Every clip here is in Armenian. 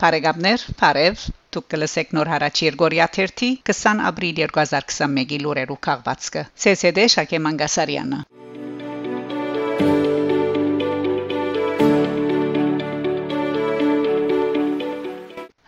Բարեկամներ, բարև։ Դուք կլսեք նոր հարաճ Երգորիա 30 20 ապրիլ 2021-ի լուրերու քաղվածքը։ ՑՍԴ Շակե Մանգասարյանը։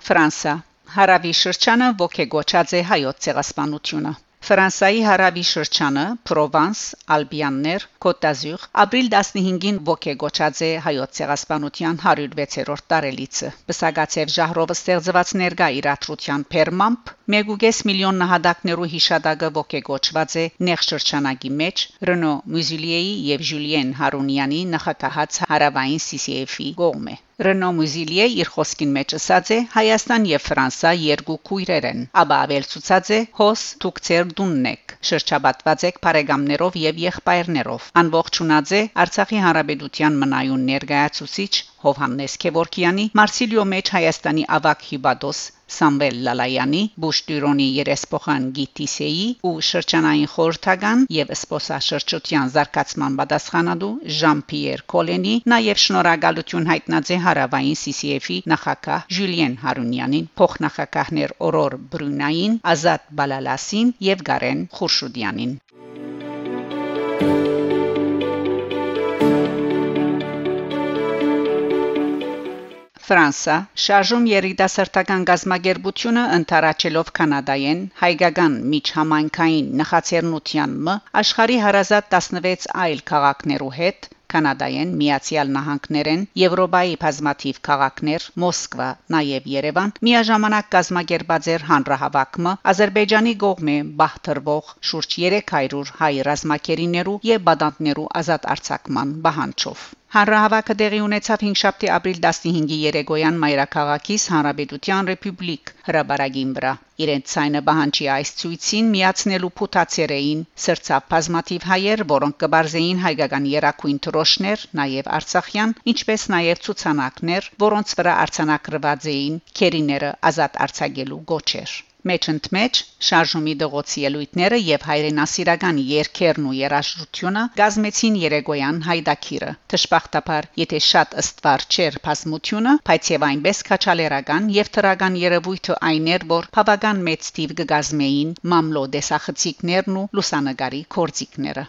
Ֆրանսա. Հարավի շրջանը ողեգոչած է հայոց ցեղասպանությունը Ֆրանսայի հարավի շրջանը Պրովանս, Ալբիաններ, Կոտազյուր ապրիլ 15-ին ողեգոչած է հայոց ցեղասպանության 106-րդ տարելիցը։ Բսագացև ժահրովը ստեղծված ներկա իրատրության փերմամբ 1.5 միլիոն նահատակներու հիշադակը ողեգոչված է նեղ շրջանագի մեջ Ռենո Մյուզիլիեի եւ Ժուլիեն Հարունյանի նախակահած հարավային CCF-ի գողմե։ Ռենո Մյուզիլիե իր խոսքին մեջ ասած է Հայաստան եւ Ֆրանսա երկու քույրեր են, ապա ավելցուցած է հոս դուք ծեր դուննեք, շրջապատված եք բարեկամներով եւ եղբայրներով։ Անողջունած է Արցախի Հանրապետության մնայուն ներկայացուցիչ Հովհաննես Քևորքյանի Մարսիլիո մեջ Հայաստանի ավակ հիբադոս Սամվել Լալայանի, Բուշտյուրոնի երեսփոխան Գիտիսեի ու շրջանային խորհրդական եւ սփոսաշրջության զարգացման պատասխանատու Ժան-Պիեր Կոլենի, նաեւ շնորհակալություն հայտնած է հարավային CCF-ի նախակահ Ժուլիեն Հարունյանին, փոխնախակահներ Օրոր Բրունային, Ազատ Բալալասին եւ Գարեն Խուրշուդյանին։ Ֆրանսա շարժում երիտասարդական գազագերբությունը ընթարաճելով Կանադայեն հայկական միջհամայնքային նախաձեռնության մը աշխարհի հարազատ 16 այլ քաղաքներու հետ Կանադայեն, Միացյալ Նահանգներեն, Եվրոպայի բազմաթիվ քաղաքներ, Մոսկվա, նաև Երևան միաժամանակ կազմակերպած էր հանրահավաքը Ադրբեջանի կողմէ բահտրվող շուրջ 300 հայ ռազմակերիներու եւ բադանտներու ազատ արձակման բանջով Հանրահավաքը տեղի ունեցավ 5 շաբթի ապրիլ 15-ի երեգոյան Մայրաքաղաքից Հանրապետության Ռեպուբլիկ հրաբարագին վրա։ Իրենց ցայնը բանջի այս ցույցին միացնելու փութացերեին սրծապ բազմաթիվ հայեր, որոնք կբարձեին հայկական երակույն տրոշներ, նաև Արցախյան, ինչպես նաև ցուցանակներ, որոնց վրա արցանակրված էին քերիները ազատ արձակելու գոչեր մեջ ընդմեջ շարժումի դղոցի ելույթները եւ հայրենասիրական երկերն ու երաժշտությունը գազմեցին Երեգոյան հայդակիրը դժբախտաբար եթե շատ ըստվար չէր բազմությունը բայց եւ այնպես քաչալերական եւ թրական երևույթը այն էր որ բավական մեծ տիվ կգազմեին մամլո դեսախցիկներն ու լուսանգարի կորցիկները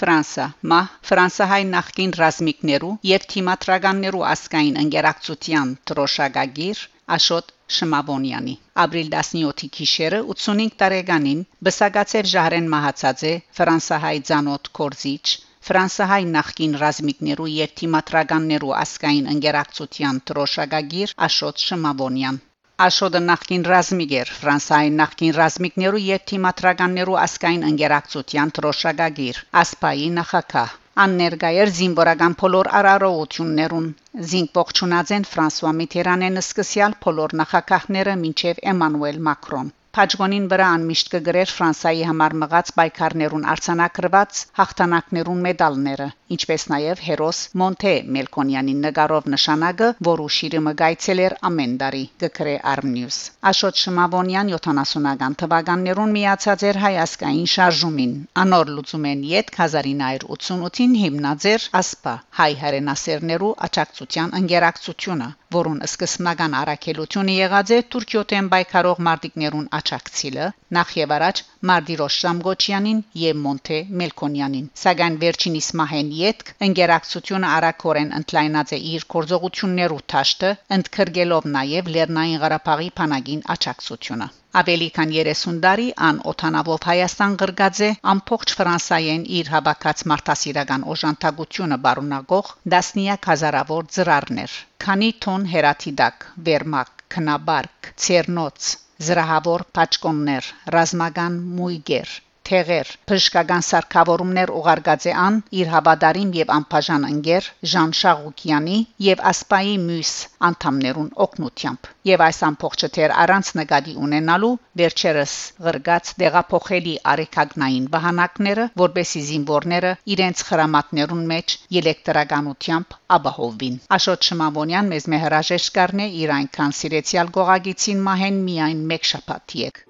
Ֆրանսա մա Ֆրանսահայ նախկին ռազմիկներու եւ թիմատրականներու ասկային ընկերակցության տրոշակագիր Աշոտ Շմավոնյանի ապրիլ 17-ի գիշերը 85 տարեկանին բսակացավ ժահրեն մահացածը Ֆրանսահայ ցանոթ կորզիչ Ֆրանսահայ նախկին ռազմիկներու եւ թիմատրականներու ասկային ընկերակցության տրոշակագիր Աշոտ Շմավոնյան Աշոդը նախկին ռազմիկեր Ֆրանսիայի նախկին ռազմիկներու եւ թիմատրականներու ասկային ընկերակցության տրոշակագիր ասպայի նախակահ աններգայեր զինվորական փոլոր արարողություններուն զինք ողջունած են Ֆրանսուଆ Միթերանեն սկսյալ փոլոր նախակահները մինչև Էմանուել Մակրոն Փաջգոնին վրա անմիշտ կգրեր Ֆրանսայի համար մղած պայքարներուն արցանակրված հաղթանակներուն մեդալները, ինչպես նաև հերոս Մոնթե Մելկոնյանի նկարով նշանակը, որը շիրը մգայցել էր ամեն տարի, գկրե Armnews։ Աշոտ Շմավոնյան 70-ական թվականներուն միացած էր հայասկային շարժումին։ Անոր լուծումեն յետ 1988-ին հիմնած էր ASPA հայ հայրենասերներու աճակցության ընկերակցությունը, որուն սկզբնական առաքելությունը եղած է Թուրքիոթեն բայկարող մարտիկներուն աճակցիլը նախ եւ առաջ Մարտիրոս Շամգոչյանին եւ Մոնթե Մելկոնյանին սակայն վերջինիս մահեն յետք ընկերակցությունը արակորեն ընդլայնած է իր կորձողություններու թաշտը ընդքրգելով նաեւ Լեռնային Ղարաբաղի փանագին աճակցությունը Ավելի քան 30 տարի ան օթանավով Հայաստան գրգած է ամփոխ Ֆրանսայեն իր հավաքած մարդասիրական օժանդակությունը բարունակող դասնիակ հազարավոր ծրարներ քանի տոն հերաթիդակ վերմակ քնաբարկ ցերնոց զրահավոր պաճկոններ ռազմական մույգեր թեղեր բժշկական սարքավորումներ ուղարկած է ան իր հավատարիմ եւ անբաժան ընկեր Ժան Շաղուկյանի եւ Ասպայի մյուս անդամներուն օգնությամբ եւ այս ամփոխը թեր առանց նկատի ունենալու վերջերս ղրգած դեղափոխելի արեկագնային վահանակները որբեսի զինվորները իրենց խրամատներուն մեջ էլեկտրականությամբ ապահովին Աշոտ Շմավոնյան մեզ մեհրաժեշտ կառնե իր այնքան սիրեցյալ գողագիցին մահեն միայն մեկ շաբաթ եք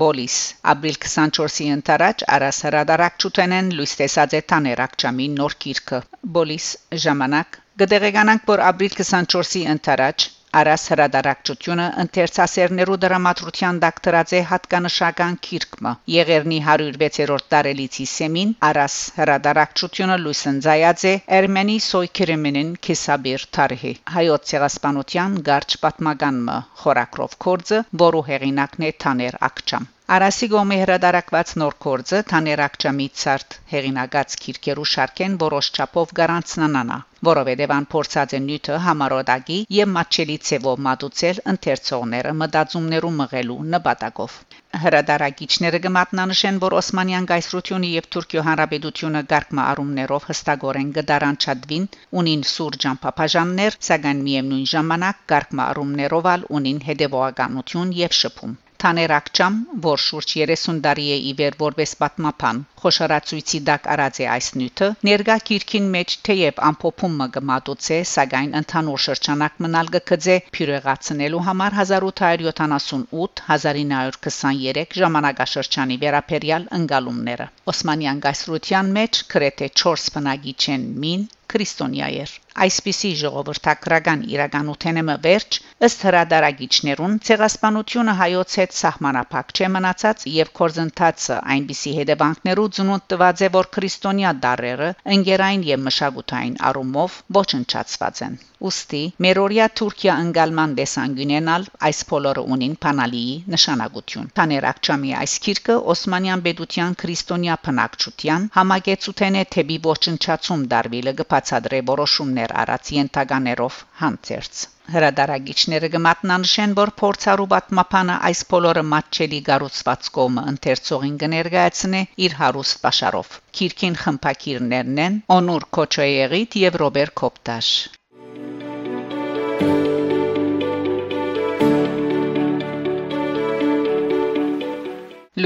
Բոլիս ապրիլ 24-ի ընթരാճ արաս հրադարակչութենեն լույս տեսած է տաներակչամի նոր գիրքը Բոլիս ժամանակ Գդեգանանք որ ապրիլ 24-ի ընթരാճ Արաս հրադարակչությունը ընթերցասերներու դրամատրության դակտրած է հատկանշական քիրկմը Եղերնի 106-րդ տարելիցի սեմին Արաս հրադարակչությունը լույսընձայած է Էրմենի սոյքրեմենին Քեսաբիր Թարհի հայոց ցեղասպանության գարչ պատմականը խորակրով կորձը որու հեղինակն է Թաներ Ակչամ Արասի գոմի հրադարակված նոր կորձը թաներակչամի ցարտ հեղինակած քիրքերու շարքեն որոշ չափով գարանցնանանա որովհետև ան փորձած են նյութը համարոդագի եւ մատչելի ցևով մատուցել ընթերցողները մտածումներու մղելու նպատակով հրադարագիչները կմատնանշեն որ Օսմանյան գայսրությունը եւ Թուրքիո հանրապետությունը գարկմա առումներով հստակորեն գդարանչadvin ունին սուր ջամփապաժաններ սակայն միևնույն ժամանակ գարկմա առումներով ալ ունին հետևողականություն եւ շփում Թաներակչամ, որ շուրջ 30 տարի է իվեր որպես պատմապան, խոշորացույցի դակ արած է այս նյութը, ներգա քիրքին մեջ թեև ամփոփում մը գմատուցե, սակայն ընդհանուր շրջանակ մնալ գկձե փյուրեղացնելու համար 1878-1923 ժամանակաշրջանի վերապերյալ ընկալումները։ Օսմանյան գայսրության մեջ գրեթե 4 բնագիչ են մին քրիստոնյա էր այսպիսի ժողովրդակրական իրականութենը վերջ ըստ հրադարագիչներուն ցեղասպանությունը հայոց հետ սահմանափակ չէ մնացած եւ կորզընթացը այնպիսի հետևանքներու ծնունդ տված է որ քրիստոնյա դարերը ընկերային եւ մշակութային առումով ոչնչացված են ուստի մերորիա Թուրքիա ընկալման դեսանգյունենալ այս բոլորը ունին փանալիի նշանակություն Թաներակչամի այս քիրքը Օսմանյան պետության քրիստոնյա փնակչության համագեցութենե թեպի ոչնչացում դարվիլը կբացադրե որոշումներ առած ենթականերով հանցերց Հրադարագիչները կմատնանշեն, որ փորձարու պատմապանը այս բոլորը մատչելի գառուցված կոմը ընթերցողին կներկայացնե իր հարուստ պաշարով։ Քիրքին խմփակիրներն են Օնուր Քոչոյեգիտ եւ Ռոբեր Կոպտաշ։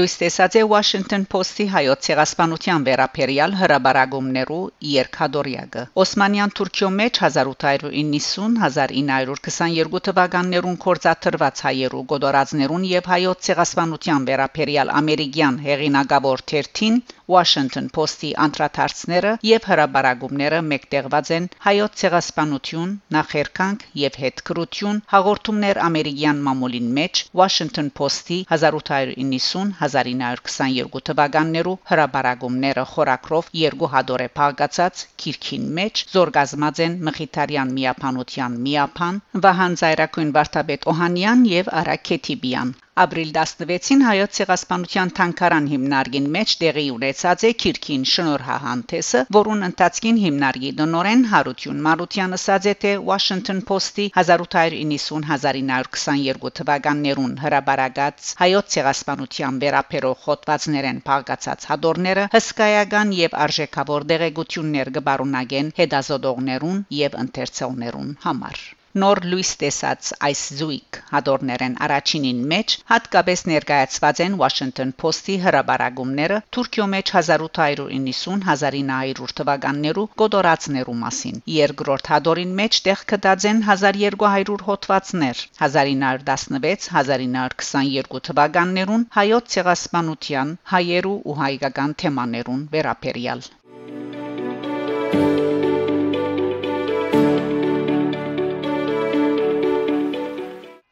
Լույս տեսած է Washington Post-ի հայոց ցեղասպանության վերապերյալ հրաբարագումներու երկհադորյակը։ Օսմանյան Թուրքիո մեջ 1890-1922 թվականներուն կորցաթրված հայերու գոդորածներուն եւ հայոց ցեղասպանության վերապերյալ ամերիկյան հեղինակավոր թերթին Washington Post-ի անդրադարձները եւ հրաբարագումները մեկտեղված են հայոց ցեղասպանություն, նախերկանք եւ հետքրություն հաղորդումներ ամերիկյան մամուլին մեջ Washington Post-ի 1890-1922 թվականներու հրաբարագումները խորակրով երկու հադոր է փակացած քիրքին մեջ զորգազմած են Մխիթարյան միապանության միապան Վահան Զայրակույն Վարդապետ Օհանյան եւ Արաքեթիբյան Ապրիլ 16-ին հայոց ցեղասպանության թանկարան հիմնարկին մեջ տեղի ունեցած է Քիրքին շնորհահանտեսը, որուն ընթացքին հիմնարկի դոնորեն Հարություն Մարության ասաց է թե Washington Post-ի 1890-1922 թվականներուն հրաբարագած հայոց ցեղասպանության վերապերող հոդվածներեն փակացած հադորները հսկայական եւ արժեքավոր դեղեցություններ կբարունագեն հետազոտողներուն եւ ընթերցողներուն համար նոր լույս տեսած այս զույգ հադորներեն առաջինին մեջ հատկապես ներկայացված են Washington Post-ի հրաբարագումները Թուրքիո մեջ 1890-1900 թվականներու կոդորացներու մասին երկրորդ հադորին մեջ տեղ կդած են 1200 հոդվածներ 1916-1922 թվականներուն հայոց ցեղասպանության հայերու ու հայկական թեմաներուն վերապերյալ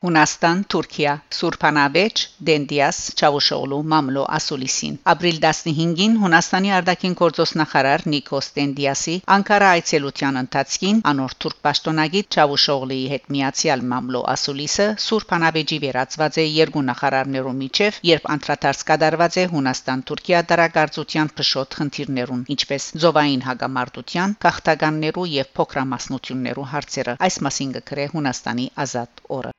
Հունաստան, Թուրքիա, Սուրբանավեճ, Դենդիաս, Չավուշօղլու, Մամլո, Ասուլիսին։ Ապրիլ 15-ին Հունաստանի արտաքին գործոստնախարար Նիկոս Դենդիասի Անկարա այցելության ընթացքին անոր թուրք պաշտոնագիտ Չավուշօղլիի հետ միացյալ Մամլո Ասուլիսը Սուրբանավեճի վերածված է երկու նախարարներու միջև, երբ անդրադարձ կատարված է Հունաստան-Թուրքիա դարակարծության փշոտ խնդիրներուն, ինչպես զովային հագամարտության, քաղաքտականներու եւ փոքրամասնություններու հարցերը։ Այս մասին կգրե Հունաստանի ազատ օրը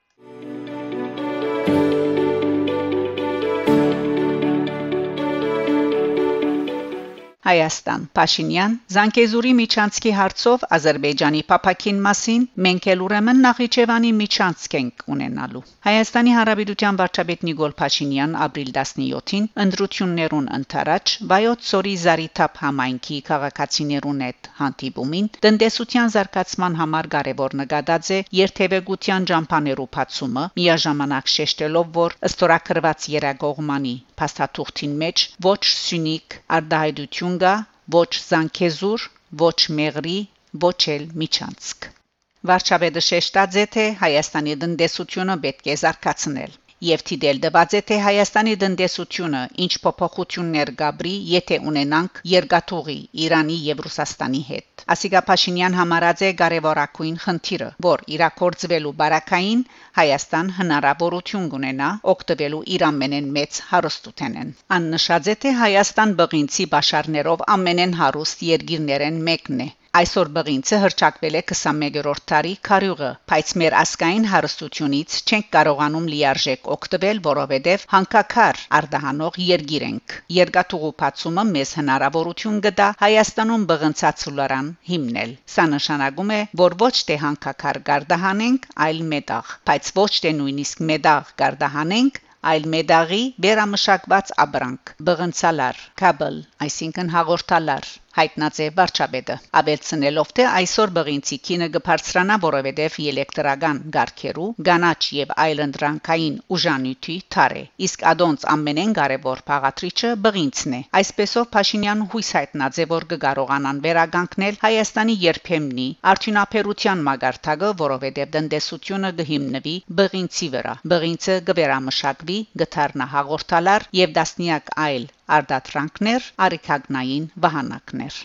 Հայաստան Փաշինյան Զանգեզուրի միջանցքի հարցով Ադրբեջանի փապակին մասին մենք էլ ուրեմն Նախիջևանի միջանցք ենք ունենալու Հայաստանի Հանրապետության վարչապետ Նիկոլ Փաշինյան ապրիլ 17-ին ընդրություններուն ընթരാճ Վայոց Սորի Զարիթափ համայնքի քաղաքացիներուն հետ հանդիպումին տնտեսության զարգացման համար կարևոր նկատած է երթևեկության ջամփաներու բացումը միաժամանակ շեշտելով որ ըստորակրված երագողմանի փաստաթուղթին մեջ ոչ սյունիկ արդահայտություն կա ոչ զանգեզուր ոչ մեղրի ոչ էլ միջանցք Վարչապետը շեշտած է թե Հայաստանի տնտեսությունը պետք է զարգացնել եւ թիդել դված է թե Հայաստանի տնտեսությունը ինչ փոփոխություններ գաբրի, եթե ունենանք երկաթուղի Իրանի եւ Ռուսաստանի հետ։ Ասիգա Փաշինյան համարած է կարևորակույն խնդիրը, որ իրակորձվելու բարակային Հայաստան հնարավորություն կունենա օգտվելու իր ամենեն մեծ հարստութենեն։ Աննշած է թե Հայաստան բղինցի բաշարներով ամենեն հարուստ երկիրներեն մեկն է Այսօր բղինցը հրճակվել է 21-րդ տարի քարյուղը, բայց մեր ասկային հարստությունից չենք կարողանում լիարժեք օգտվել, որովհետև հանկակար արդահանող երգիր ենք։ Երգատուղու բացումը մեզ հնարավորություն կտա Հայաստանում բղնցածուլարան հիմնել։ Սա նշանակում է, որ ոչ թե հանկակար գարդահանենք, այլ մետաղ, բայց ոչ թե նույնիսկ մետաղ գարդահանենք, այլ մեդաղի վերամշակված աբրանք բղնցալար կաբլ այսինքն հաղորդալար հայտնած է վարչապետը ավելցնելով թե այսօր բղինցի քինը կբարձրանա որովհետև էլեկտրական գարկերու գանաչ եւ այլընտրանքային ուժանյութի թարե իսկ ադոնց ամենեն կարևոր փաղատրիչը բղինցն է այսպեսով Փաշինյան հույս հայտնած է որ կկարողանան վերագանքնել Հայաստանի երբեմնի արդյունաբերության մագարտակը որովհետև տնտեսությունը կհիմնվի բղինցի վրա բղինցը կվերամշակվի գթարնա հաղորդալար եւ դասնիակ այլ արդատրանքներ, արիքագնային վահանակներ։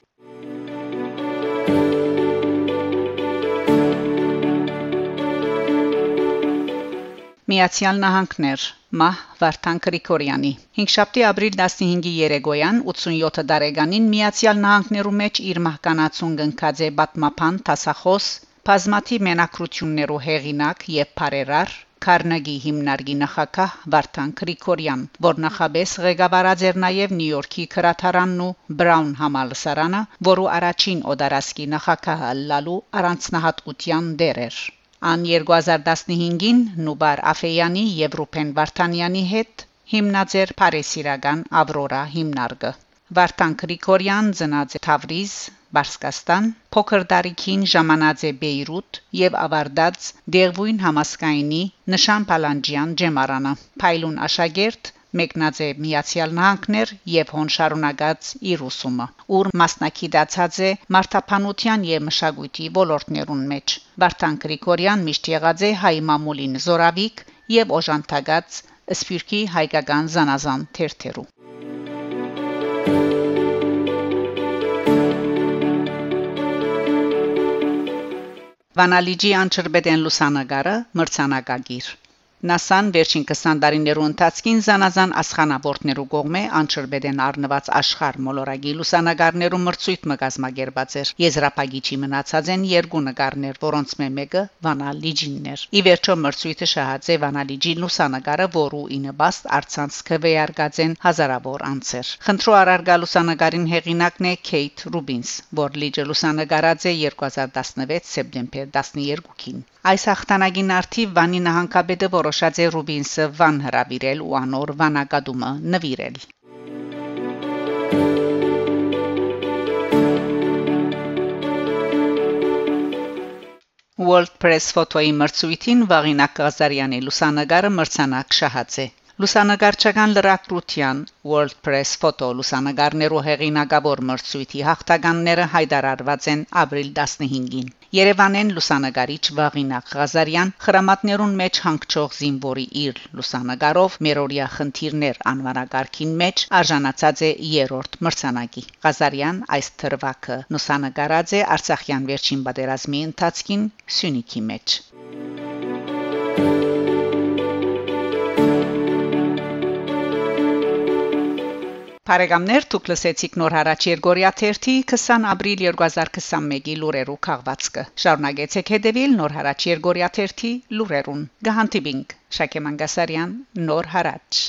Միացյալ Նահանգներ Մահ Վարդան Գրիգորյանի 5 շաբթի ապրիլ 15-ի երեգոյան 87 տարեկանին Միացյալ Նահանգներու մեջ իր մահկանացուն գնքած է Բատմապան Տասախոս բազմաթի մենակրություններու հեղինակ եւ բարերար Քարնեգի հիմնարկի նախակահ Վարդան Գրիգորյան, որ նախաբես ղեկավարած էր նաև Նյու-Յորքի քրաթարանն ու Բրաուն համալսարանը, որու առաջին օդարասկի նախակահը լալու առանձնահատկության դեր էր։ Ան 2015-ին Նուբար Աֆեյանի եւ Ռուփեն Վարդանյանի հետ հիմնած էր Փարեսիրական Ավրորա հիմնարկը։ Վարդան Գրիգորյան ծնած է Թավրիզ, Բարսկաստան, փոքր տարիքին ժամանած է Բեյրութ եւ ավարտած Դերվույն համասկայնի նշան Պալանջյան ջեմարանը։ Փայլուն աշակերտ մեկնած է Միացյալ Նահանգներ եւ հոն շարունակած իր ուսումը, ուր մասնակցած է մարտապանության եւ մշակույթի ոլորտներուն մեջ։ Վարդան Գրիգորյան միշտ եղած է հայ մամուլին զորավիկ եւ օժանդակած Սփյուռքի հայկական զանազան թերթերու Վանալիջի անչրբեդեն լուսանգարը մրցանակագիր ՆԱՍԱ-ն վերջին 20 տարիներու ընթացքին զանազան ասխանաբորտներու կողմէ անչրբեդեն առնված աշխարհ մոլորակի լուսանգարներու մրցույթ մգազմագերբած էր։ Եզրափակիչի մնացած են երկու նկարներ, որոնց մեկը Վանալ Լիջինն էր։ Ի վերջո մրցույթը շահած է Վանալ Լիջի լուսանգարը, որու ինը բաստ արցանց քվեարկած են հազարավոր անձեր։ Խնդրո արարգա լուսանգարին հեղինակն է Քեյթ Ռուբինս, որ լիջը լուսանգարած է 2016 սեպտեմբեր 12-ին։ Այս հաղթանակին արդիվ Վանի նահանգապետը որոշած է Ռուբինսը Վան հրավիրել ու անոր վանակադումը նվիրել։ World Press Photo-ի մրցույթին Վաղինակ Ղազարյանի լուսանգարը մրցանակ շահած է։ Լուսանկարչական լրակրության World Press Photo լուսանկարներու հեղինակավոր մրցույթի հաղթականները հայտարարված են ապրիլ 15-ին։ Երևանեն լուսանկարիչ Վաղինակ Ղազարյան խրամատներուն մեջ հանգչող զինվորի իր լուսանկարով Մերորիա խնդիրներ անվանակարգին մեջ արժանացած է երրորդ մրցանակի։ Ղազարյան այս թրվակը լուսանկարած է Արցախյան վերջին պատերազմի ընթացքին Սյունիքի մեջ։ Փարեգամներ դուք լսեցիք նոր հարաճ Երգորիա 30 20 ապրիլ 2021-ի լուրերու քաղվածքը շարունակեցեք հետևել նոր հարաճ Երգորիա 30 լուրերուն գահանտիբինգ Շակե Մանգասարյան նոր հարաճ